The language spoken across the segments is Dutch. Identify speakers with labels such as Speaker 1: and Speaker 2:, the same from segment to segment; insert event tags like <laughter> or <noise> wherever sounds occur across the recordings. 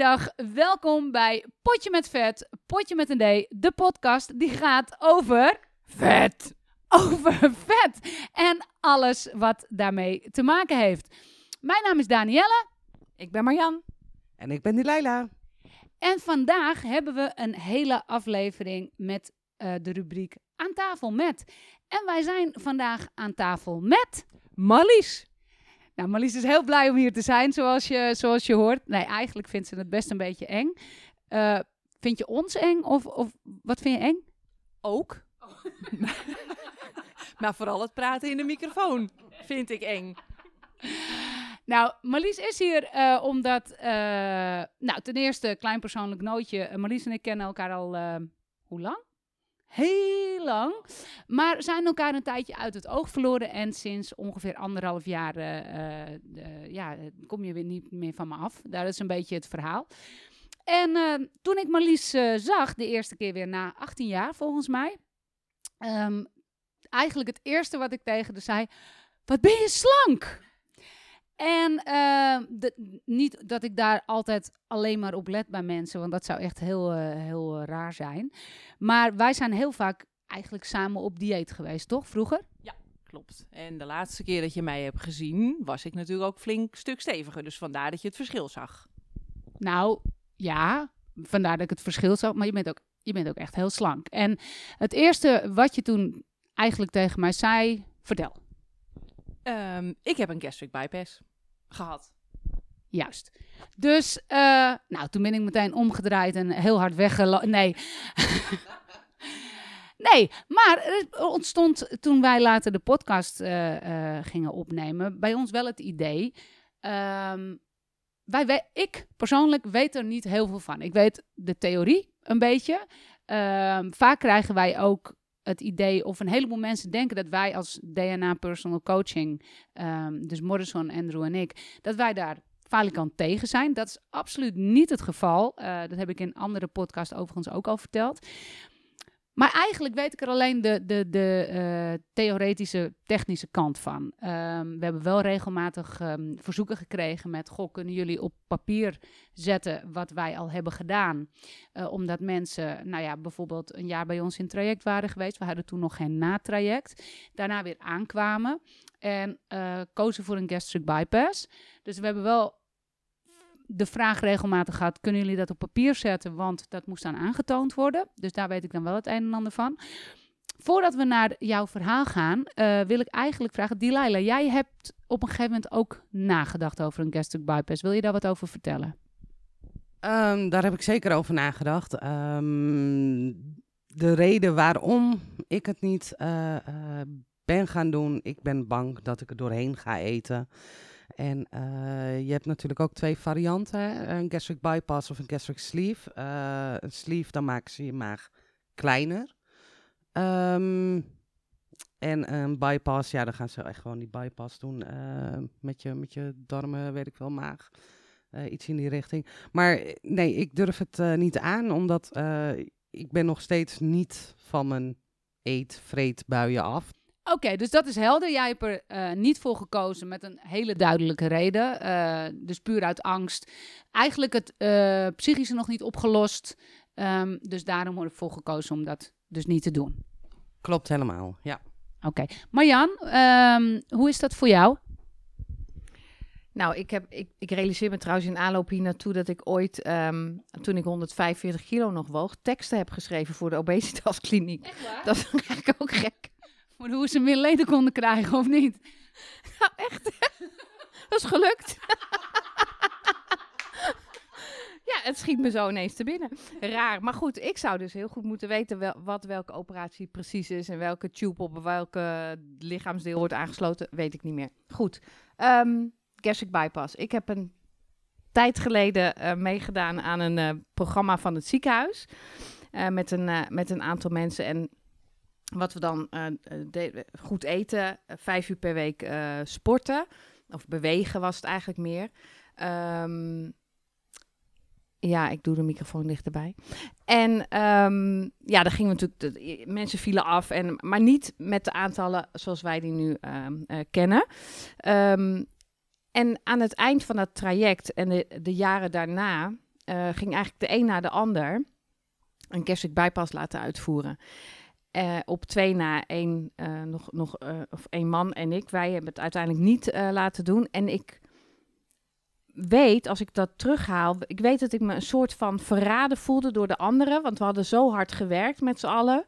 Speaker 1: Een hele goede dag. Welkom bij Potje met Vet, Potje met een D, de podcast die gaat over vet. Over vet en alles wat daarmee te maken heeft. Mijn naam is Danielle
Speaker 2: Ik ben Marjan.
Speaker 3: En ik ben Delilah.
Speaker 1: en vandaag hebben we een hele aflevering met eh, de rubriek Aan tafel met. En wij zijn vandaag aan tafel met...
Speaker 2: Mallies.
Speaker 1: Nou, Marlies is heel blij om hier te zijn, zoals je, zoals je hoort. Nee, eigenlijk vindt ze het best een beetje eng. Eh, vind je ons eng of, of wat vind je eng?
Speaker 2: Ook. <laughs> maar vooral het praten in de microfoon vind ik eng.
Speaker 1: Nou, Marlies is hier eh, omdat, eh, nou, ten eerste, klein persoonlijk nootje. Marlies en ik kennen elkaar al, hoe lang? Heel lang. Maar zijn elkaar een tijdje uit het oog verloren. En sinds ongeveer anderhalf jaar, eh, eh, eh, ja, kom je weer niet meer van me af. Daar is een beetje het verhaal. En toen ik Marlies zag, de eerste keer weer na 18 jaar volgens mij. ehm, eigenlijk het eerste wat ik tegen haar zei, wat ben je slank? En eh, de- niet dat ik daar altijd alleen maar op let bij mensen, want dat zou echt heel, eh, heel eh, raar zijn. Maar wij zijn heel vaak eigenlijk samen op dieet geweest, toch? Vroeger?
Speaker 2: Klopt. En de laatste keer dat je mij hebt gezien, was ik natuurlijk ook flink stuk steviger. Dus vandaar dat je het verschil zag.
Speaker 1: Nou, ja, vandaar dat ik het verschil zag. Maar je bent ook, je bent ook echt heel slank. En het eerste wat je toen eigenlijk tegen mij zei, vertel.
Speaker 2: Ehm, ik heb een gastric bypass gehad.
Speaker 1: Juist. Dus, eh, nou, toen ben ik meteen omgedraaid en heel hard weggelopen. Nee. <laughs> nee, maar er ontstond toen wij later de podcast eh, eh, gingen opnemen, bij ons wel het idee. ehm, wij, ik persoonlijk weet er niet heel veel van. Ik weet de theorie een beetje. Ehm, vaak krijgen wij ook het idee, of een heleboel mensen denken dat wij als DNA Personal Coaching, ehm, dus Morrison, Andrew en ik, dat wij daar falikant tegen zijn. Dat is absoluut niet het geval. Eh, dat heb ik in andere podcasts overigens ook al verteld. Maar eigenlijk weet ik er alleen de, de, de eh, theoretische, technische kant van. Ehm, we hebben wel regelmatig ehm, verzoeken gekregen met... Goh, kunnen jullie op papier zetten wat wij al hebben gedaan? Eh, omdat mensen, nou ja, bijvoorbeeld een jaar bij ons in traject waren geweest. We hadden toen nog geen natraject. Daarna weer aankwamen en eh, kozen voor een gastric bypass. Dus we hebben wel de vraag regelmatig gehad: kunnen jullie dat op papier zetten? Want dat moest dan aangetoond worden. Dus daar weet ik dan wel het een en ander van. Voordat we naar jouw verhaal gaan, eh, wil ik eigenlijk vragen: Delilah, jij hebt op een gegeven moment ook nagedacht over een gastric bypass. Wil je daar wat over vertellen?
Speaker 3: Ehm, daar heb ik zeker over nagedacht. Ehm, de reden waarom ik het niet eh, eh, ben gaan doen, ik ben bang dat ik er doorheen ga eten. En eh, je hebt natuurlijk ook twee varianten, een gastric bypass of een gastric sleeve. Eh, een sleeve, dan maken ze je maag kleiner. Ehm, en een bypass, ja, dan gaan ze echt gewoon die bypass doen eh, met, je, met je darmen, weet ik wel, maag. Iets in die richting. Maar nee, ik durf het niet aan, omdat ik ben nog steeds niet van mijn eet-vreet-buien af.
Speaker 1: Oké, dus dat is helder. Jij hebt er eh, niet voor gekozen met een hele duidelijke reden. Eh, dus puur uit angst. Eigenlijk het eh, psychische nog niet opgelost. Ehm, dus daarom wordt ervoor gekozen om dat dus niet te doen.
Speaker 3: Klopt helemaal, ja.
Speaker 1: Oké. Marjan, ehm, hoe is dat voor jou?
Speaker 4: Nou, ik, heb, ik, ik realiseer me trouwens in aanloop hier naartoe dat ik ooit, ehm, toen ik 145 kilo nog woog, teksten heb geschreven voor de obesitaskliniek. Dat <laughs> is eigenlijk ook gek.
Speaker 1: Voor hoe ze meer leden konden krijgen of niet?
Speaker 4: Nou, echt. <laughs> dat is gelukt. <laughs> ja, het schiet me zo ineens te binnen. Raar. Maar goed, ik zou dus heel goed moeten weten wel, wat welke operatie precies is en welke tube op welke lichaamsdeel wordt aangesloten. Weet ik niet meer. Goed. Ehm gastric bypass. Ik heb een tijd geleden eh, meegedaan aan een eh, programma van het ziekenhuis. eh, met, een, met een aantal mensen. En wat we dan eh, eh, goed eten, eh, vijf uur per week sporten. Of bewegen was het eigenlijk meer. Ehm, ja, ik doe de microfoon dichterbij. En ehm, ja, daar gingen natuurlijk. mensen vielen af, en, maar niet met de aantallen zoals wij die nu ehm, eh, kennen. En aan het eind van dat traject en de, jaren daarna ging eigenlijk de een na de ander een gastric bypass laten uitvoeren. Eh, op twee na één, eh, nog, nog, eh, of één man en ik. Wij hebben het uiteindelijk niet laten doen. En ik weet, als ik dat terughaal, ik weet dat ik me een soort van verraden voelde door de anderen. Want we hadden zo hard gewerkt met z'n allen.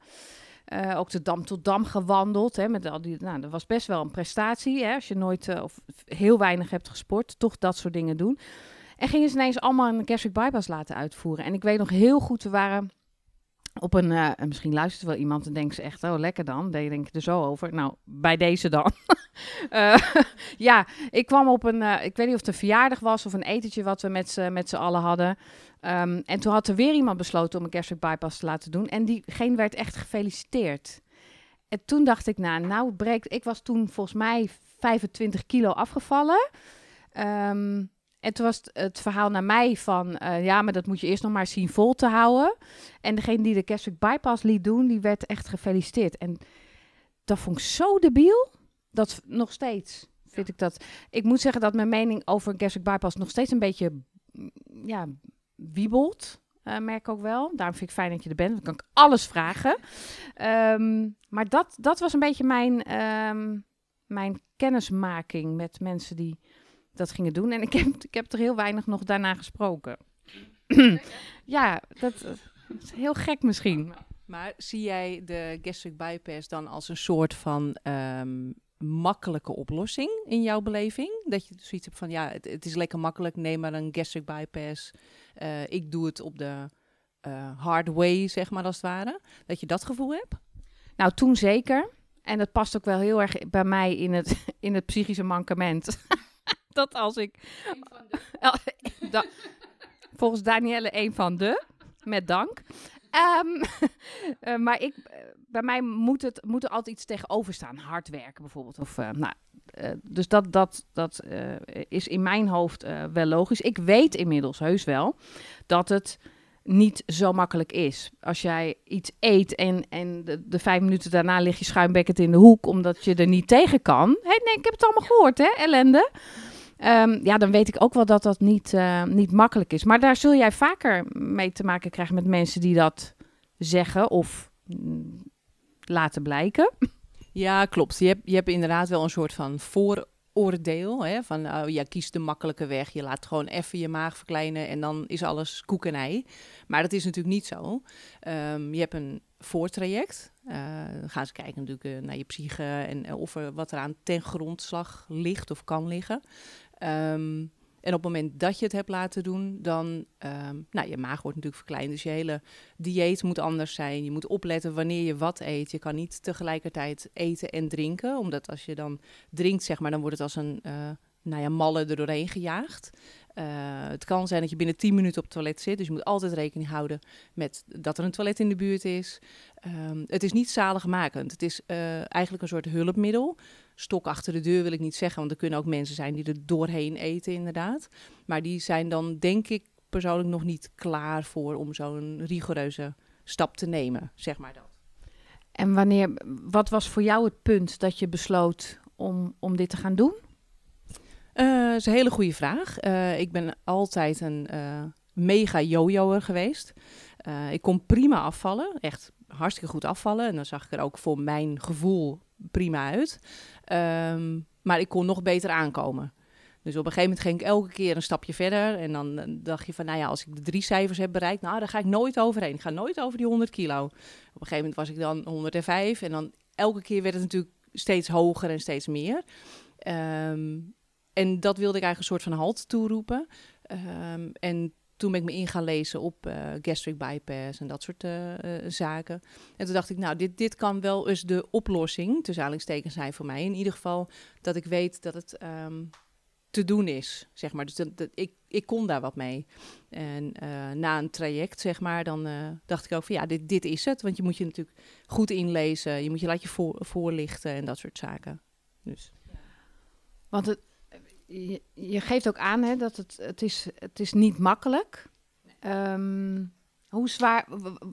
Speaker 4: Ook de dam tot dam gewandeld. Hè, met al die, nou, dat was best wel een prestatie. Hè, als je nooit of heel weinig hebt gesport, toch dat soort dingen doen. En gingen ze ineens allemaal een gastric bypass laten uitvoeren. En ik weet nog heel goed, we waren op een, en misschien luistert wel iemand en denkt ze echt, oh lekker dan, daar denk ik er zo over. Nou, bij deze dan. <laughs> Eh, <laughs> ja, ik kwam op een, eh, ik weet niet of het een verjaardag was of een etentje wat we met z'n, met z'n allen hadden. Ehm, en toen had er weer iemand besloten om een gastric bypass te laten doen. En diegene werd echt gefeliciteerd. En toen dacht ik, nou, nou breekt, ik was toen volgens mij 25 kilo afgevallen. Ehm, en toen was het, het verhaal naar mij van, eh, ja, maar dat moet je eerst nog maar zien vol te houden. En degene die de gastric bypass liet doen, die werd echt gefeliciteerd. En dat vond ik zo debiel, dat nog steeds vind ik dat. Ik moet zeggen dat mijn mening over een gastric bypass nog steeds een beetje, ja, wiebelt. eh, merk ik ook wel. Daarom vind ik fijn dat je er bent. Dan kan ik alles vragen. <laughs> Ehm, maar dat, dat was een beetje mijn, ehm, mijn kennismaking met mensen die dat gingen doen. En ik heb, ik heb er heel weinig nog daarna gesproken. ja, dat, dat is heel gek misschien.
Speaker 2: Maar zie jij de gastric bypass dan als een soort van ehm, makkelijke oplossing in jouw beleving? Dat je zoiets hebt van, ja, het, het is lekker makkelijk, neem maar een gastric bypass. Eh, ik doe het op de eh, hard way, zeg maar, als het ware. Dat je dat gevoel hebt?
Speaker 4: Nou, toen zeker. En dat past ook wel heel erg bij mij in het, <laughs> in het psychische mankement. <laughs> dat als ik... <laughs> Da- volgens Danielle een van de, met dank. Ehm, <laughs> eh, maar ik, eh, bij mij moet, het, moet er altijd iets tegenover staan. Hard werken bijvoorbeeld. Of, eh, nou, dus dat, dat, dat is in mijn hoofd wel logisch. Ik weet inmiddels heus wel dat het niet zo makkelijk is. Als jij iets eet en, en de, de vijf minuten daarna lig je schuimbekkend in de hoek omdat je er niet tegen kan. Hé, nee, ik heb het allemaal gehoord, hè, ellende. Ehm, ja, dan weet ik ook wel dat dat niet, eh, niet makkelijk is. Maar daar zul jij vaker mee te maken krijgen met mensen die dat zeggen of mm, laten blijken.
Speaker 2: Ja, klopt. Je hebt, je hebt inderdaad wel een soort van vooroordeel. Hè? Van, oh, ja, kies de makkelijke weg. Je laat gewoon even je maag verkleinen en dan is alles koek en ei. Maar dat is natuurlijk niet zo. Ehm, je hebt een voortraject. Eh, dan gaan ze kijken natuurlijk eh, naar je psyche en eh, of er wat er aan ten grondslag ligt of kan liggen. Ehm, en op het moment dat je het hebt laten doen, dan, ehm, nou, je maag wordt natuurlijk verkleind. Dus je hele dieet moet anders zijn. Je moet opletten wanneer je wat eet. Je kan niet tegelijkertijd eten en drinken. Omdat als je dan drinkt, zeg maar, dan wordt het als een uh, nou ja, malle er doorheen gejaagd. Uh, het kan zijn dat je binnen 10 minuten op het toilet zit. Dus je moet altijd rekening houden met dat er een toilet in de buurt is. Um, het is niet zaligmakend. Het is uh, eigenlijk een soort hulpmiddel. Stok achter de deur wil ik niet zeggen, want er kunnen ook mensen zijn die er doorheen eten, inderdaad. Maar die zijn dan, denk ik, persoonlijk nog niet klaar voor om zo'n rigoureuze stap te nemen, zeg maar dat.
Speaker 4: En wanneer, wat was voor jou het punt dat je besloot om, om dit te gaan doen?
Speaker 2: Uh, dat is een hele goede vraag. Uh, ik ben altijd een uh, mega jojoer geweest. Ik kon prima afvallen, echt hartstikke goed afvallen. En dan zag ik er ook voor mijn gevoel prima uit. Um, maar ik kon nog beter aankomen. Dus op een gegeven moment ging ik elke keer een stapje verder. En dan dacht je van, nou ja, als ik de drie cijfers heb bereikt, nou, daar ga ik nooit overheen. Ik ga nooit over die 100 kilo. Op een gegeven moment was ik dan 105. En dan elke keer werd het natuurlijk steeds hoger en steeds meer. Um, en dat wilde ik eigenlijk een soort van halt toeroepen. Um, en toen ben ik me in gaan lezen op uh, gastric bypass en dat soort uh, uh, zaken. En toen dacht ik, nou, dit, dit kan wel eens de oplossing, tussen aanhalingstekens zijn voor mij. In ieder geval dat ik weet dat het um, te doen is, zeg maar. Dus dat, dat, ik, ik kon daar wat mee. En na een traject, zeg maar, dan dacht ik ook van, ja, dit, dit is het. Want je moet je natuurlijk goed inlezen, je moet je laat je voor, voorlichten en dat soort zaken. Dus.
Speaker 4: Want het, je, je, geeft ook aan hè, dat het, het, is, het is niet makkelijk. Um, hoe zwaar,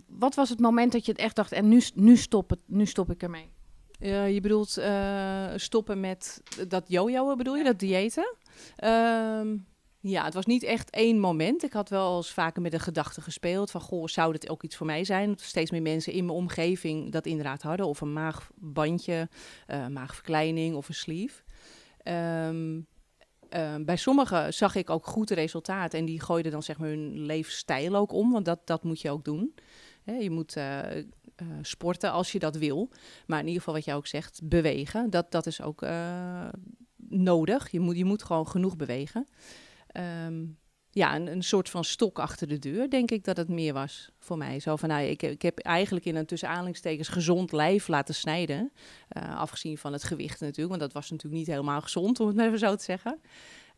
Speaker 4: wat was het moment dat je het echt dacht, en nu, nu, stop, het, nu stop ik ermee?
Speaker 2: Uh, je bedoelt uh, stoppen met dat jojoen, bedoel je, dat diëten? Ehm, ja, het was niet echt één moment. Ik had wel eens vaker met de gedachte gespeeld van, goh, zou dit ook iets voor mij zijn? Steeds meer mensen in mijn omgeving dat inderdaad hadden. Of een maagbandje, uh, maagverkleining of een sleeve. Ehm, ehm, bij sommigen zag ik ook goed resultaat en die gooiden dan zeg maar hun leefstijl ook om, want dat, dat moet je ook doen. je moet uh, sporten als je dat wil, maar in ieder geval wat jij ook zegt, bewegen, dat, dat is ook nodig. Je moet, je moet gewoon genoeg bewegen. Ehm, ja, een, soort van stok achter de deur, denk ik dat het meer was voor mij. Zo van, nou, ik, ik heb eigenlijk in een tussen aanhalingstekens gezond lijf laten snijden. Uh, afgezien van het gewicht natuurlijk, want dat was natuurlijk niet helemaal gezond, om het maar even zo te zeggen.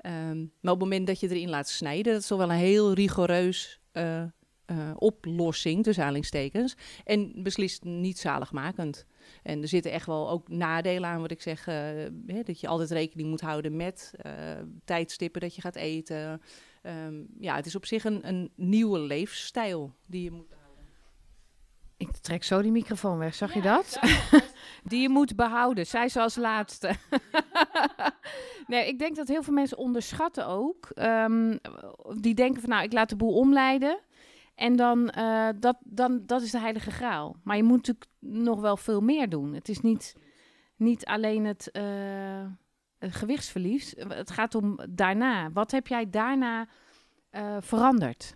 Speaker 2: Um, maar op het moment dat je erin laat snijden, dat is toch wel een heel rigoureus uh, uh, oplossing, tussen aanhalingstekens. En beslist niet zaligmakend. En er zitten echt wel ook nadelen aan, wat ik zeg. Uh, hè, dat je altijd rekening moet houden met uh, tijdstippen dat je gaat eten. Um, ja, het is op zich een, een nieuwe leefstijl die je moet.
Speaker 4: Ik trek zo die microfoon weg, zag je dat? <laughs> die je moet behouden, zij ze als laatste. <laughs> nee, ik denk dat heel veel mensen onderschatten ook. Um, die denken van, nou, ik laat de boel omleiden. En dan, uh, dat, dan, dat is de heilige graal. Maar je moet natuurlijk nog wel veel meer doen. Het is niet, niet alleen het, uh, het gewichtsverlies. Het gaat om daarna. Wat heb jij daarna uh, veranderd?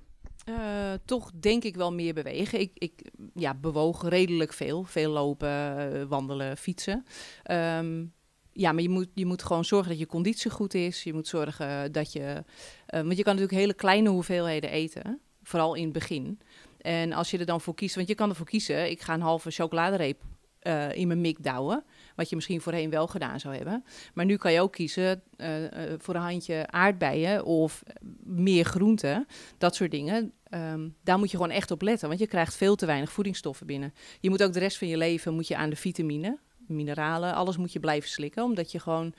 Speaker 2: Toch denk ik wel meer bewegen. Ik, ik ja, bewoog redelijk veel. Veel lopen, wandelen, fietsen. Um, ja, maar je moet, je moet gewoon zorgen dat je conditie goed is. Je moet zorgen dat je... Want je kan natuurlijk hele kleine hoeveelheden eten. Vooral in het begin. En als je er dan voor kiest, want je kan ervoor kiezen, ik ga een halve chocoladereep uh, in mijn mik douwen. Wat je misschien voorheen wel gedaan zou hebben. Maar nu kan je ook kiezen uh, uh, voor een handje aardbeien of meer groenten. Dat soort dingen. Um, daar moet je gewoon echt op letten, want je krijgt veel te weinig voedingsstoffen binnen. Je moet ook de rest van je leven moet je aan de vitamine, mineralen, alles moet je blijven slikken. Omdat je gewoon,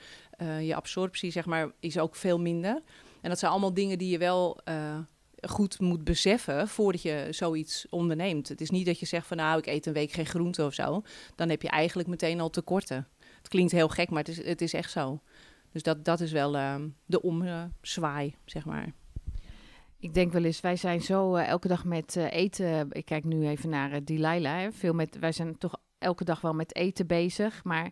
Speaker 2: je absorptie zeg maar, is ook veel minder. En dat zijn allemaal dingen die je wel goed moet beseffen voordat je zoiets onderneemt. Het is niet dat je zegt van nou, ik eet een week geen groente of zo. Dan heb je eigenlijk meteen al tekorten. Het klinkt heel gek, maar het is, het is echt zo. Dus dat, dat is wel uh, de omzwaai, zeg maar.
Speaker 4: Ik denk wel eens, wij zijn zo uh, elke dag met uh, eten. Ik kijk nu even naar uh, Delilah. Hè. Veel met, wij zijn toch elke dag wel met eten bezig. Maar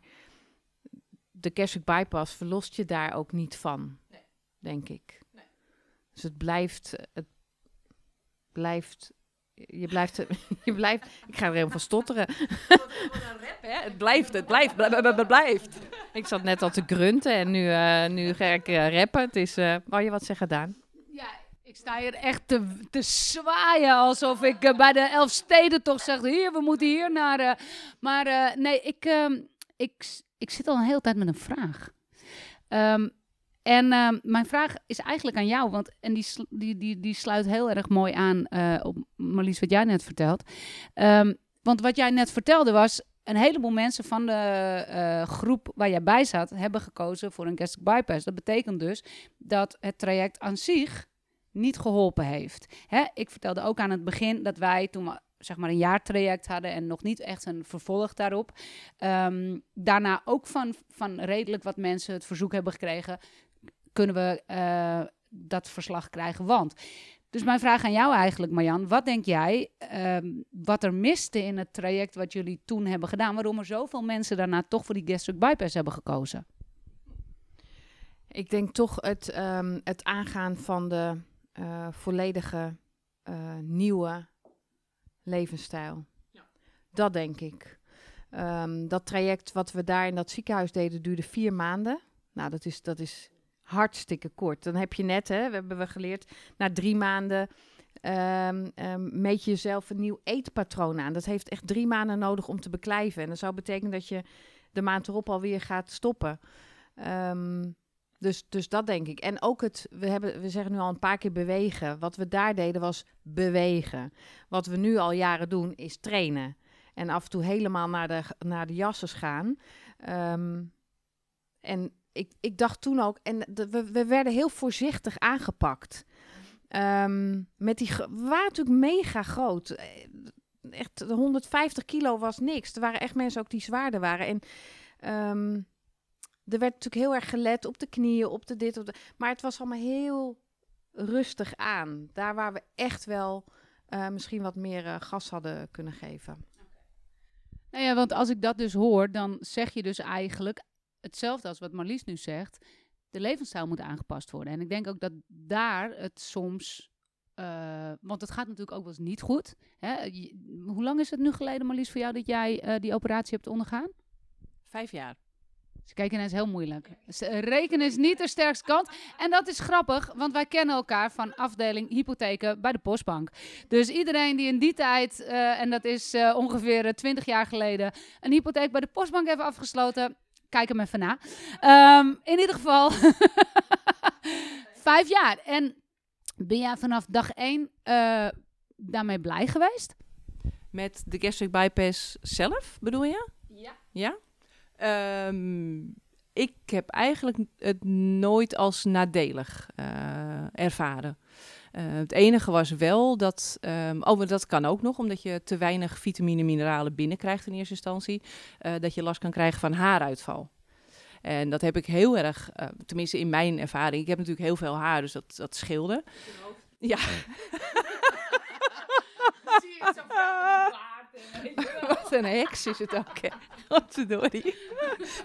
Speaker 4: de gastric bypass verlost je daar ook niet van, nee. denk ik. Nee. Dus het blijft, het blijft. Je blijft, <laughs> je blijft. Ik ga er helemaal van stotteren.
Speaker 2: Rap, hè? Het blijft, het blijft, het blijft.
Speaker 4: Ik zat net al te grunten en nu, uh, nu ga ik uh, rappen. Het is. Uh, wou je wat zeggen, Daan?
Speaker 1: Ja, ik sta hier echt te, te zwaaien alsof ik bij de Elfsteden toch zeg: hier, we moeten hier naar. maar nee, ik, ehm, ik, ik zit al een hele tijd met een vraag. Um, en uh, mijn vraag is eigenlijk aan jou, want en die, die, die, die sluit heel erg mooi aan uh, op Marlies wat jij net vertelt. Um, want wat jij net vertelde was, een heleboel mensen van de uh, groep waar jij bij zat, hebben gekozen voor een gastric bypass. Dat betekent dus dat het traject aan zich niet geholpen heeft. Hè? Ik vertelde ook aan het begin dat wij toen we zeg maar een jaartraject hadden en nog niet echt een vervolg daarop. Um, daarna ook van, van redelijk wat mensen het verzoek hebben gekregen kunnen we uh, dat verslag krijgen. Want. Dus mijn vraag aan jou eigenlijk, Marjan. Wat denk jij um, wat er miste in het traject wat jullie toen hebben gedaan? Waarom er zoveel mensen daarna toch voor die gastric bypass hebben gekozen?
Speaker 4: Ik denk toch het, um, het aangaan van de uh, volledige uh, nieuwe levensstijl. Ja. Dat denk ik. Um, dat traject wat we daar in dat ziekenhuis deden duurde vier maanden. Nou, dat is, dat is hartstikke kort. Dan heb je net, hè, we hebben we geleerd, na drie maanden um, um, meet je jezelf een nieuw eetpatroon aan. Dat heeft echt drie maanden nodig om te beklijven. En dat zou betekenen dat je de maand erop alweer gaat stoppen. Um, dus, dus dat denk ik. En ook het, we, hebben, we zeggen nu al een paar keer bewegen. Wat we daar deden was bewegen. Wat we nu al jaren doen is trainen. En af en toe helemaal naar de, naar de jassen gaan. En ik, ik dacht toen ook, en we, we werden heel voorzichtig aangepakt. Um, met die, we waren natuurlijk mega groot. Eh, echt 150 kilo was niks. Er waren echt mensen ook die zwaarder waren. En um, er werd natuurlijk heel erg gelet op de knieën, op de dit, op de, maar het was allemaal heel rustig aan. Daar waar we echt wel eh, misschien wat meer eh, gas hadden kunnen geven.
Speaker 1: Nou ja, want als ik dat dus hoor, dan zeg je dus eigenlijk hetzelfde als wat Marlies nu zegt. De levensstijl moet aangepast worden. En ik denk ook dat daar het soms. eh, want het gaat natuurlijk ook wel eens niet goed. Hè? Je- hoe lang is het nu geleden, Marlies, voor jou dat jij eh, die operatie hebt ondergaan?
Speaker 2: Vijf jaar.
Speaker 1: Ze kijken ineens heel moeilijk. Eh, Rekenen is niet de sterkste kant. En dat is grappig, want wij kennen elkaar van afdeling hypotheken bij de Postbank. Dus iedereen die in die tijd, en dat is ongeveer twintig jaar geleden, een hypotheek bij de Postbank heeft afgesloten. Kijk hem even na. Ehm, in ieder geval, <laughs> vijf jaar. En ben jij vanaf dag één eh, daarmee blij geweest?
Speaker 2: Met de gastric bypass zelf, bedoel je?
Speaker 1: Ja.
Speaker 2: Ja? Ehm, ik heb eigenlijk het nooit als nadelig eh, ervaren. Eh, het enige was wel dat, ehm, oh, maar dat kan ook nog, omdat je te weinig vitamine en mineralen binnenkrijgt in eerste instantie, eh, dat je last kan krijgen van haaruitval. En dat heb ik heel erg, tenminste in mijn ervaring. Ik heb natuurlijk heel veel haar, dus dat, dat scheelde. Ja. <laughs> <laughs> Wat een heks is het ook, hè. Godverdorie.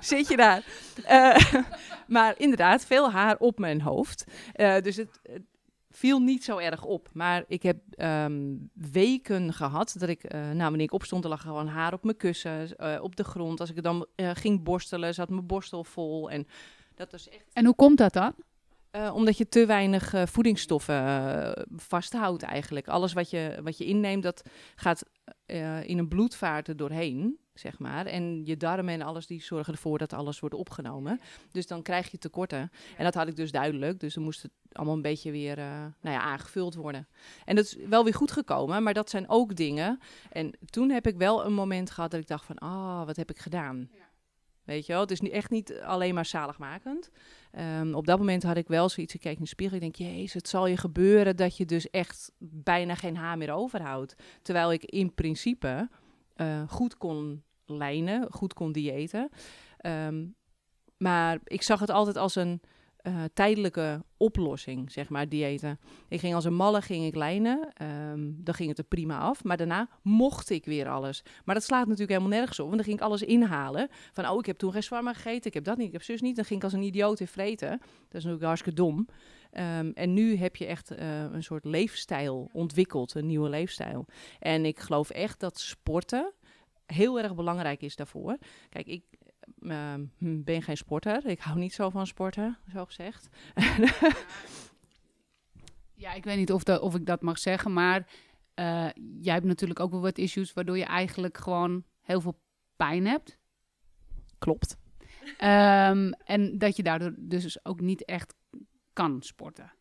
Speaker 2: Zit je daar. Eh, <laughs> maar inderdaad, veel haar op mijn hoofd. Eh, dus het, het viel niet zo erg op. Maar ik heb ehm, weken gehad dat ik, eh nou, wanneer ik opstond, er lag gewoon haar op mijn kussen, op de grond. Als ik dan ging borstelen, zat mijn borstel vol. En dat was echt
Speaker 1: En hoe komt dat dan?
Speaker 2: omdat je te weinig voedingsstoffen vasthoudt eigenlijk. Alles wat je, wat je inneemt, dat gaat eh, in een bloedvaart er doorheen, zeg maar. En je darmen en alles, die zorgen ervoor dat alles wordt opgenomen. Dus dan krijg je tekorten. En dat had ik dus duidelijk. Dus dan moest het allemaal een beetje weer eh, nou ja, aangevuld worden. En dat is wel weer goed gekomen, maar dat zijn ook dingen. En toen heb ik wel een moment gehad dat ik dacht van, ah, wat heb ik gedaan? Weet je wel, het is echt niet alleen maar zaligmakend. Ehm, op dat moment had ik wel zoiets, ik in de spiegel, ik denk, jezus, het zal je gebeuren dat je dus echt bijna geen haar meer overhoudt. Terwijl ik in principe eh, goed kon lijnen, goed kon diëten. Ehm, maar ik zag het altijd als een eh, tijdelijke oplossing, zeg maar, diëten. Ik ging als een malle ging ik lijnen, ehm, dan ging het er prima af. Maar daarna mocht ik weer alles. Maar dat slaat natuurlijk helemaal nergens op, want dan ging ik alles inhalen. Van, oh, ik heb toen geen shawarma gegeten, ik heb dat niet, ik heb zus niet. Dan ging ik als een idioot in vreten. Dat is natuurlijk hartstikke dom. Ehm, en nu heb je echt eh, een soort leefstijl ontwikkeld, een nieuwe leefstijl. En ik geloof echt dat sporten heel erg belangrijk is daarvoor. Kijk, ik ehm, hm, ben geen sporter. Ik hou niet zo van sporten, zo gezegd.
Speaker 1: Ja, ik weet niet of, dat, of ik dat mag zeggen, maar eh, jij hebt natuurlijk ook wel wat issues waardoor je eigenlijk gewoon heel veel pijn hebt.
Speaker 2: Klopt.
Speaker 1: Ehm, en dat je daardoor dus ook niet echt kan sporten.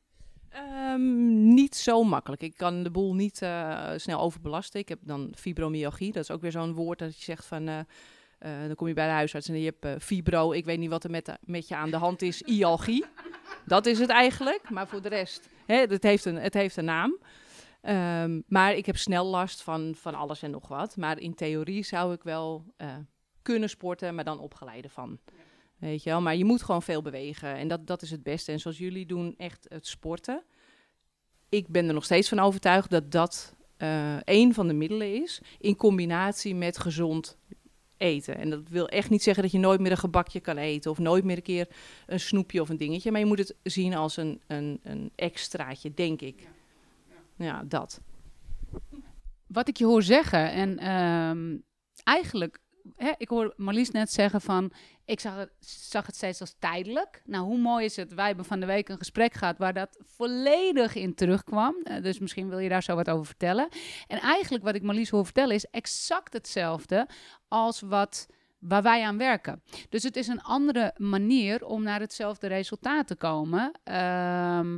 Speaker 2: Ehm, niet zo makkelijk. Ik kan de boel niet eh, snel overbelasten. Ik heb dan fibromyalgie. Dat is ook weer zo'n woord dat je zegt van... eh, eh, dan kom je bij de huisarts en je hebt eh, fibro. Ik weet niet wat er met, de- met je aan de hand is. Ialgie. Dat is het eigenlijk. Maar voor de rest, hè, het, heeft een, het heeft een naam. Ehm, maar ik heb snel last van, van alles en nog wat. Maar in theorie zou ik wel eh, kunnen sporten, maar dan opgeleide van. Weet je wel, maar je moet gewoon veel bewegen. En dat, dat is het beste. En zoals jullie doen, echt het sporten. Ik ben er nog steeds van overtuigd dat dat eh een van de middelen is. In combinatie met gezond eten. En dat wil echt niet zeggen dat je nooit meer een gebakje kan eten. Of nooit meer een keer een snoepje of een dingetje. Maar je moet het zien als een, een, een extraatje, denk ik. Ja, dat.
Speaker 1: Wat ik je hoor zeggen, en ehm, eigenlijk, hè, ik hoor Marlies net zeggen van, ik zag het, zag het steeds als tijdelijk. Nou, hoe mooi is het? Wij hebben van de week een gesprek gehad waar dat volledig in terugkwam. Eh, dus misschien wil je daar zo wat over vertellen. En eigenlijk wat ik Marlies hoor vertellen is exact hetzelfde als wat waar wij aan werken. Dus het is een andere manier om naar hetzelfde resultaat te komen. ehm,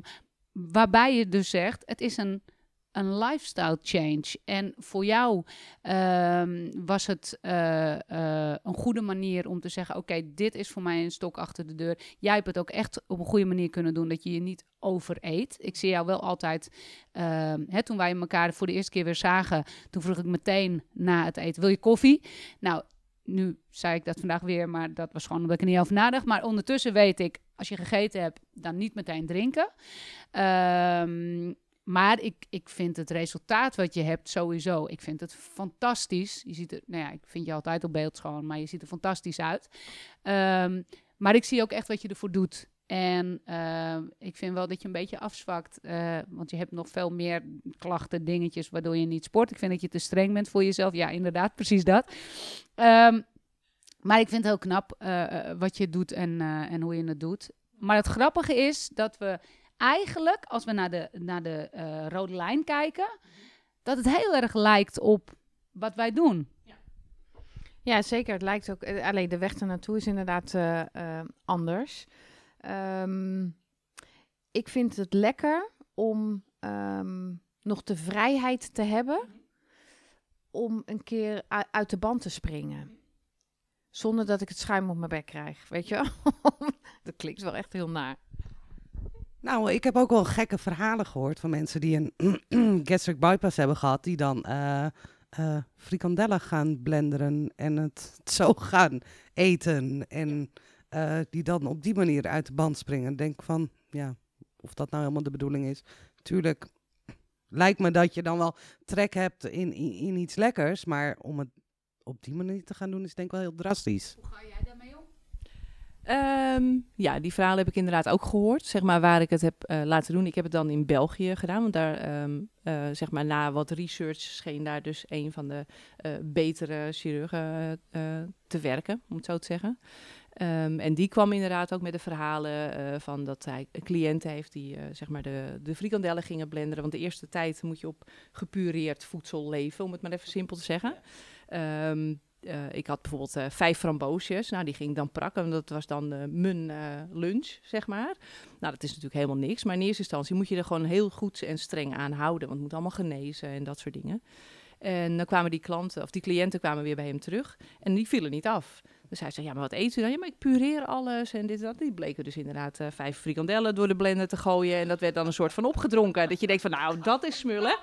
Speaker 1: waarbij je dus zegt, het is een, een lifestyle change. En voor jou ehm, was het eh, eh, een goede manier om te zeggen: Oké, dit is voor mij een stok achter de deur. Jij hebt het ook echt op een goede manier kunnen doen, dat je je niet overeet. Ik zie jou wel altijd, ehm, hè, toen wij elkaar voor de eerste keer weer zagen, toen vroeg ik meteen na het eten: Wil je koffie? Nou, nu zei ik dat vandaag weer, maar dat was gewoon omdat ik er niet over nadacht. Maar ondertussen weet ik, als je gegeten hebt, dan niet meteen drinken. Ehm, maar ik, ik vind het resultaat wat je hebt sowieso, ik vind het fantastisch. Je ziet er, nou ja, ik vind je altijd op beeld schoon, maar je ziet er fantastisch uit. Ehm, maar ik zie ook echt wat je ervoor doet. En ehm, ik vind wel dat je een beetje afzwakt, eh, want je hebt nog veel meer klachten, dingetjes waardoor je niet sport. Ik vind dat je te streng bent voor jezelf. Ja, inderdaad, precies dat. Ehm, maar ik vind het heel knap eh, eh, wat je doet en, en hoe je het doet. Maar het grappige is dat we eigenlijk, als we naar de, naar de eh, rode lijn kijken, dat het heel erg lijkt op wat wij doen.
Speaker 4: Ja, zeker. Het lijkt ook. eh, Alleen de weg ernaartoe is inderdaad eh, anders. Ehm, ik vind het lekker om ehm, nog de vrijheid te hebben om een keer uit de band te springen. Zonder dat ik het schuim op mijn bek krijg. Weet je <laughs> dat klinkt wel echt heel naar.
Speaker 3: Nou, ik heb ook wel gekke verhalen gehoord van mensen die een <clears throat> gastric bypass hebben gehad, die dan eh, frikandellen gaan blenderen en het <laughs> zo gaan eten. En eh, die dan op die manier uit de band springen. Denk van, ja, of dat nou helemaal de bedoeling is. Tuurlijk lijkt me dat je dan wel trek hebt in, in, in iets lekkers, maar om het op die manier te gaan doen is denk ik wel heel drastisch.
Speaker 1: Hoe ga jij daarmee
Speaker 2: Ehm, ja, die verhalen heb ik inderdaad ook gehoord. Zeg maar waar ik het heb eh, laten doen. Ik heb het dan in België gedaan. Want daar, ehm, eh, zeg maar, na wat research scheen daar dus een van de eh, betere chirurgen te werken, om het zo te zeggen. Ehm, en die kwam inderdaad ook met de verhalen van dat hij een cliënt heeft die zeg maar de, de frikandellen gingen blenderen. Want de eerste tijd moet je op gepureerd voedsel leven, om het maar even simpel te zeggen. Ehm, eh, ik had bijvoorbeeld eh, vijf framboosjes. Nou, die ging ik dan prakken. Dat was dan eh, mijn lunch, zeg maar. Nou, dat is natuurlijk helemaal niks. Maar in eerste instantie moet je er gewoon heel goed en streng aan houden. Want het moet allemaal genezen en dat soort dingen. En dan kwamen die klanten, of die cliënten kwamen weer bij hem terug. En die vielen niet af. Dus hij zei, ja, maar wat eet u dan? Ja, maar ik pureer alles en dit en dat. Die bleken dus inderdaad eh, vijf frikandellen door de blender te gooien. En dat werd dan een soort van opgedronken. Dat je denkt van, nou, dat is smullen.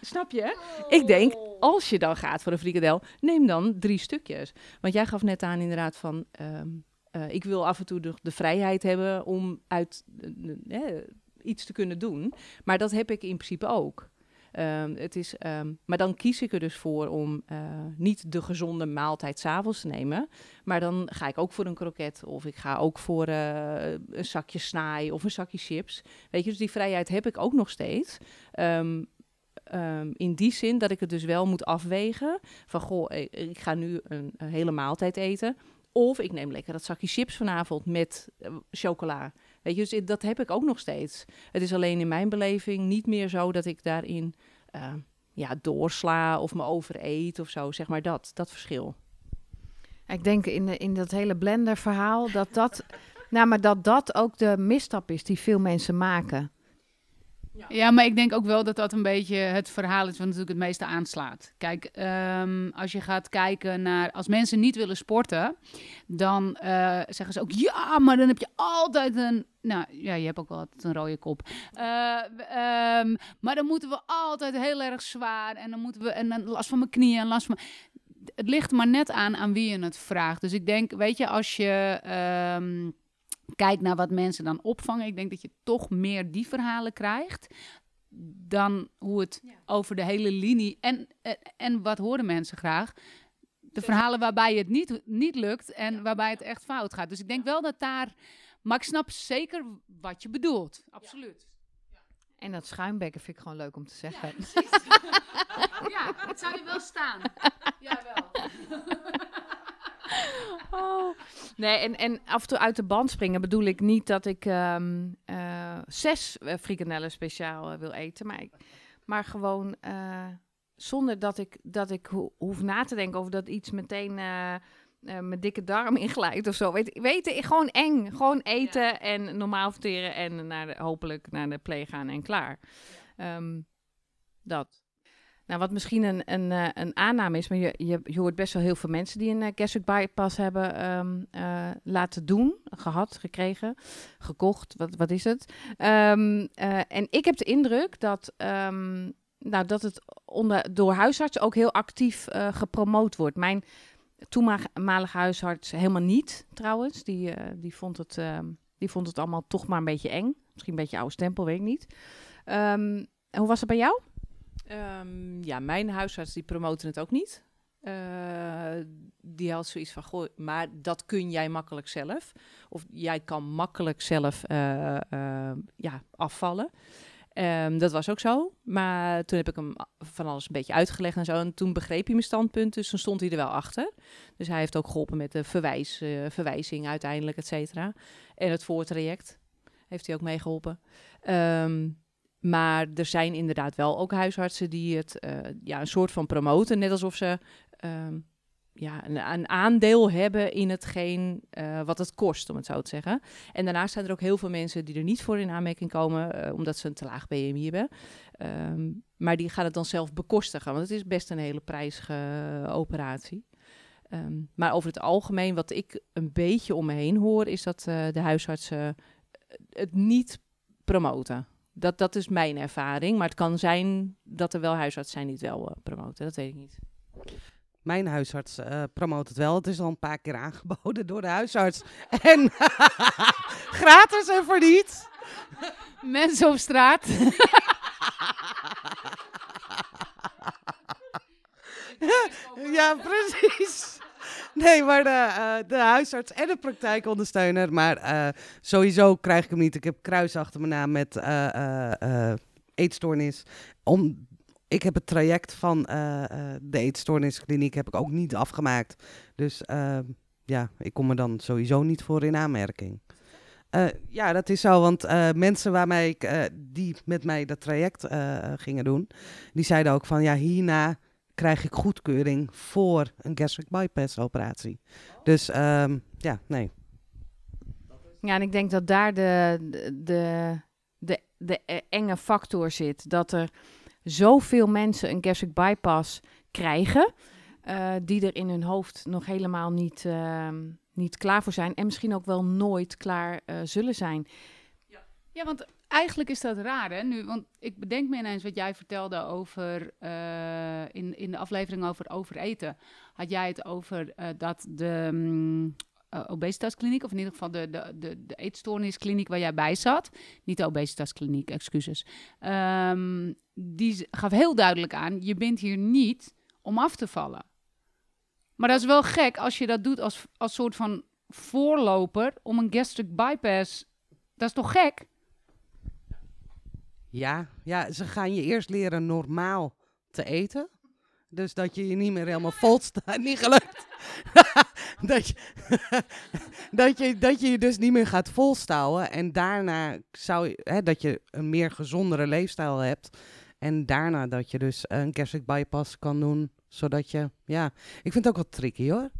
Speaker 2: Snap je? Ik denk, als je dan gaat voor een frikandel, neem dan drie stukjes. Want jij gaf net aan inderdaad van, ehm, eh, ik wil af en toe de, de vrijheid hebben om uit eh, iets te kunnen doen. Maar dat heb ik in principe ook. Ehm, het is, ehm, maar dan kies ik er dus voor om eh, niet de gezonde maaltijd s'avonds te nemen. Maar dan ga ik ook voor een kroket of ik ga ook voor eh, een zakje snaai of een zakje chips. Weet je, dus die vrijheid heb ik ook nog steeds. Ehm, in die zin dat ik het dus wel moet afwegen. Van goh, ik, ik ga nu een, hele maaltijd eten. Of ik neem lekker dat zakje chips vanavond met eh, chocola. Weet je, dus dat heb ik ook nog steeds. Het is alleen in mijn beleving niet meer zo dat ik daarin eh, ja, doorsla of me overeet of zo. Zeg maar dat, dat verschil.
Speaker 4: Ik denk in, in dat hele blender verhaal dat dat... Nou, maar dat dat ook de misstap is die veel mensen maken.
Speaker 1: Ja, maar ik denk ook wel dat dat een beetje het verhaal is wat natuurlijk het meeste aanslaat. Kijk, ehm, als je gaat kijken naar... Als mensen niet willen sporten, dan eh, zeggen ze ook... Ja, maar dan heb je altijd een... Nou, ja, je hebt ook altijd een rode kop. Eh, ehm, maar dan moeten we altijd heel erg zwaar. En dan moeten we... En dan last van mijn knieën en last van... Het ligt maar net aan aan wie je het vraagt. Dus ik denk, weet je, als je... ehm, kijkt naar wat mensen dan opvangen. Ik denk dat je toch meer die verhalen krijgt dan hoe het over de hele linie. En, en, en wat horen mensen graag? De verhalen waarbij het niet, niet lukt en waarbij het echt fout gaat. Dus ik denk wel dat daar. Maar ik snap zeker wat je bedoelt. Absoluut.
Speaker 4: En dat schuimbekken vind ik gewoon leuk om te zeggen.
Speaker 1: Ja, <laughs> het zou je wel staan. Jawel.
Speaker 4: Oh. Nee, en, en af en toe uit de band springen bedoel ik niet dat ik ehm, eh, zes eh, frikandellen speciaal eh, wil eten. Maar, ik, maar gewoon zonder dat ik, dat ik ho- hoef na te denken over dat iets meteen mijn dikke darm <laughs> inglijdt of zo. Weet, je, gewoon eng. Gewoon eten en normaal verteren en naar de, hopelijk naar de pleeg gaan en klaar. Ehm, dat. Nou, wat misschien een, een, eh, een aanname is, maar je, je, hoort best wel heel veel mensen die een uh, gastric bypass hebben ehm, eh, laten doen, gehad, gekregen, gekocht, wat, wat is het? Ehm, eh, en ik heb de indruk dat, ehm, nou, dat het onder, door huisartsen ook heel actief eh, gepromoot wordt. Mijn, toenmalige huisarts helemaal niet, trouwens. Die, eh, die, vond het, die vond het allemaal toch maar een beetje eng. Misschien een beetje oude stempel, weet ik niet. Hoe was het bij jou?
Speaker 2: Ehm, ja, mijn huisarts die promoten het ook niet. Eh, die had zoiets van, goh, maar dat kun jij makkelijk zelf. Of jij kan makkelijk zelf eh, eh, ja, afvallen. Ehm, dat was ook zo. Maar toen heb ik hem van alles een beetje uitgelegd en zo. En toen begreep hij mijn standpunt, dus toen stond hij er wel achter. Dus hij heeft ook geholpen met de verwijs, verwijzing uiteindelijk, et cetera. En het voortraject heeft hij ook meegeholpen. Um, maar er zijn inderdaad wel ook huisartsen die het ja, een soort van promoten. Net alsof ze Ehm, ja, een, een, aandeel hebben in hetgeen uh, wat het kost, om het zo te zeggen. En daarnaast zijn er ook heel veel mensen die er niet voor in aanmerking komen, uh, omdat ze een te laag BMI hebben. Um, maar die gaan het dan zelf bekostigen, want het is best een hele prijzige operatie. Um, maar over het algemeen, wat ik een beetje om me heen hoor, is dat de huisartsen het niet promoten. Dat, dat is mijn ervaring, maar het kan zijn dat er wel huisartsen zijn die het wel promoten, dat weet ik niet.
Speaker 3: Mijn huisarts uh, promoot het wel. Het is al een paar keer aangeboden door de huisarts. <laughs> En <laughs> gratis en voor niets.
Speaker 1: Mensen op straat. <laughs>
Speaker 3: ja, precies. <laughs> Nee, maar de, uh, de huisarts en de praktijkondersteuner. Maar uh, sowieso krijg ik hem niet. Ik heb kruis achter mijn naam met eetstoornis. Om ik heb het traject van de eetstoorniskliniek heb ik ook niet afgemaakt. Dus ja, ik kom er dan sowieso niet voor in aanmerking. ja, dat is zo, want mensen waarmee ik, die met mij dat traject gingen doen, die zeiden ook van ja, hierna krijg ik goedkeuring voor een gastric bypass operatie. Dus ehm, ja, nee.
Speaker 4: Ja, en ik denk dat daar de, de, de, de enge factor zit. Dat er zoveel mensen een gastric bypass krijgen, uh, die er in hun hoofd nog helemaal niet, uh, niet klaar voor zijn en misschien ook wel nooit klaar uh, zullen zijn.
Speaker 1: Ja. ja, want eigenlijk is dat raar, hè? Nu, want ik bedenk me ineens wat jij vertelde over uh, in, in de aflevering over overeten. Had jij het over dat de um, obesitaskliniek, of in ieder geval de, de, de, de eetstoorniskliniek waar jij bij zat. Niet de obesitaskliniek, excuses. Um, die gaf heel duidelijk aan, je bent hier niet om af te vallen. Maar dat is wel gek als je dat doet als, als soort van voorloper om een gastric bypass. Dat is toch gek?
Speaker 3: Ja, ja, ze gaan je eerst leren normaal te eten. Dus dat je je niet meer helemaal vol staat. <laughs> Niet gelukt. <laughs> <laughs> dat, je, dat, je, dat je dus niet meer gaat volstouwen. En daarna zou je, dat je een meer gezondere leefstijl hebt. En daarna dat je dus een gastric bypass kan doen. Zodat je, ja, ik vind het ook wat tricky hoor.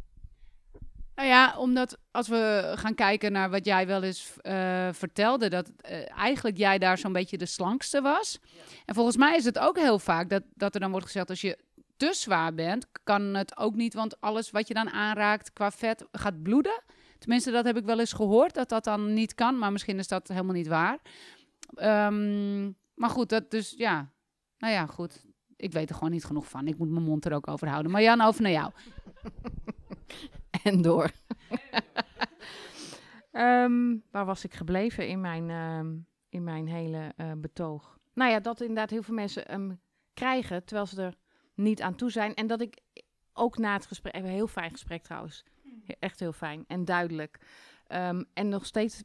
Speaker 1: Nou ja, omdat als we gaan kijken naar wat jij wel eens uh, vertelde, dat uh, eigenlijk jij daar zo'n beetje de slankste was. En volgens mij is het ook heel vaak dat, dat er dan wordt gezegd, als je te zwaar bent, kan het ook niet, want alles wat je dan aanraakt qua vet gaat bloeden. Tenminste, dat heb ik wel eens gehoord, dat dat dan niet kan, maar misschien is dat helemaal niet waar. Um, maar goed, dat dus, ja, nou ja, goed. Ik weet er gewoon niet genoeg van. Ik moet mijn mond er ook over houden. Maar Jan, over naar jou. <laughs>
Speaker 4: en <laughs> door. um, <laughs> waar was ik gebleven in mijn, um, in mijn hele uh, betoog? Nou ja, dat inderdaad heel veel mensen um, krijgen, terwijl ze er niet aan toe zijn. En dat ik ook na het gesprek, een heel fijn gesprek trouwens, echt heel fijn en duidelijk. Um, en nog steeds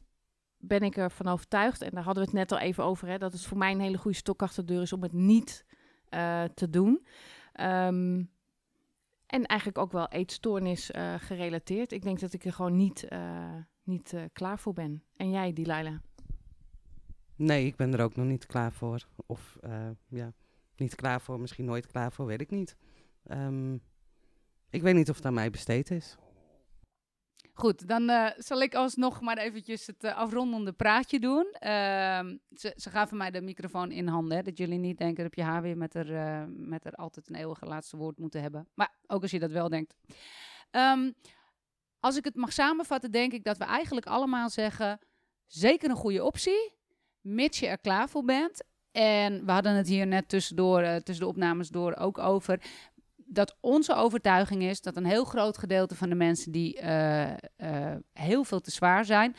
Speaker 4: ben ik ervan overtuigd, en daar hadden we het net al even over, hè, dat het voor mij een hele goede stok achter de deur is om het niet uh, te doen. Um, en eigenlijk ook wel eetstoornis uh, gerelateerd. Ik denk dat ik er gewoon niet, uh, niet klaar voor ben. En jij, Delilah?
Speaker 3: Nee, ik ben er ook nog niet klaar voor. Of ja, niet klaar voor, misschien nooit klaar voor, weet ik niet. Um, ik weet niet of het aan mij besteed is.
Speaker 1: Goed, dan uh, zal ik alsnog maar eventjes het uh, afrondende praatje doen. Uh, ze, ze, gaven mij de microfoon in handen, hè, dat jullie niet denken dat je haar weer met er, eh, met er altijd een eeuwige laatste woord moeten hebben. Maar ook als je dat wel denkt. Um, als ik het mag samenvatten, denk ik dat we eigenlijk allemaal zeggen, zeker een goede optie, mits je er klaar voor bent. En we hadden het hier net tussendoor, tussen de opnames door ook over dat onze overtuiging is dat een heel groot gedeelte van de mensen die eh, eh, heel veel te zwaar zijn,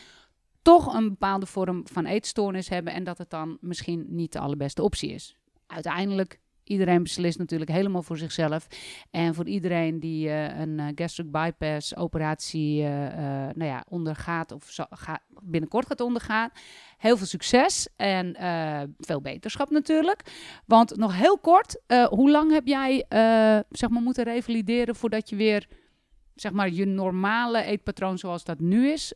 Speaker 1: toch een bepaalde vorm van eetstoornis hebben en dat het dan misschien niet de allerbeste optie is. Uiteindelijk, iedereen beslist natuurlijk helemaal voor zichzelf. En voor iedereen die eh, een gastric bypass operatie nou ja, ondergaat of zo, ga- binnenkort gaat ondergaan, heel veel succes en eh, veel beterschap natuurlijk. Want nog heel kort, eh, hoe lang heb jij eh, zeg maar moeten revalideren voordat je weer zeg maar je normale eetpatroon zoals dat nu is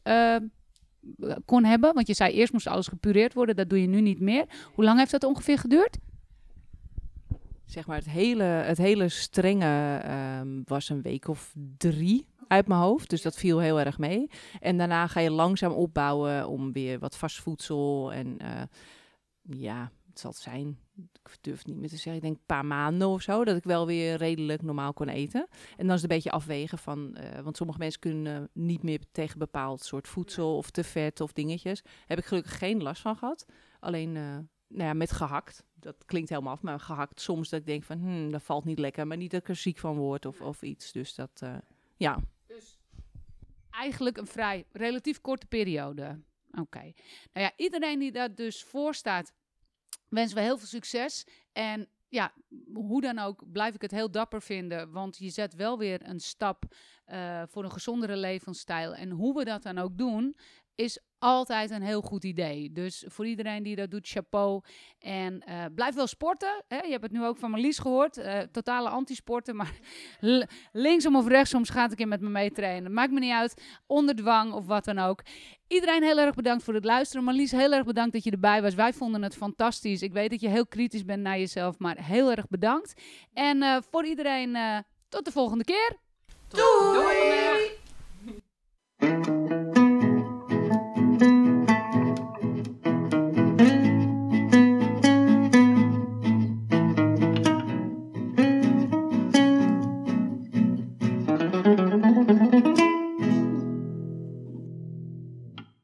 Speaker 1: kon hebben? Want je zei eerst moest alles gepureerd worden, dat doe je nu niet meer. Hoe lang heeft dat ongeveer geduurd?
Speaker 2: zeg maar, het hele, het hele strenge ehm, was een week of drie uit mijn hoofd. Dus dat viel heel erg mee. En daarna ga je langzaam opbouwen om weer wat vast voedsel. En eh, ja, het zal zijn. Ik durf niet meer te zeggen. Ik denk een paar maanden of zo. Dat ik wel weer redelijk normaal kon eten. En dan is het een beetje afwegen van. eh, want sommige mensen kunnen niet meer tegen bepaald soort voedsel. Of te vet of dingetjes. Heb ik gelukkig geen last van gehad. Alleen. eh, nou ja, met gehakt. Dat klinkt helemaal af, maar gehakt soms dat ik denk van, hmm, dat valt niet lekker, maar niet dat ik er ziek van word of, of iets. Dus dat, ja.
Speaker 1: Eigenlijk een vrij relatief korte periode. Oké. Nou ja, iedereen die dat dus voorstaat, wensen we heel veel succes. En ja, hoe dan ook, blijf ik het heel dapper vinden. Want je zet wel weer een stap eh, voor een gezondere levensstijl. En hoe we dat dan ook doen, is altijd een heel goed idee. Dus voor iedereen die dat doet, chapeau. En eh, blijf wel sporten. Hè? Je hebt het nu ook van Marlies gehoord. eh, totale antisporten. Maar <laughs> linksom of rechtsom gaat ik in met me meetrainen. Maakt me niet uit. Onder dwang of wat dan ook. Iedereen heel erg bedankt voor het luisteren. Marlies, heel erg bedankt dat je erbij was. Wij vonden het fantastisch. Ik weet dat je heel kritisch bent naar jezelf, maar heel erg bedankt. En eh, voor iedereen, tot de volgende keer.
Speaker 3: Doei!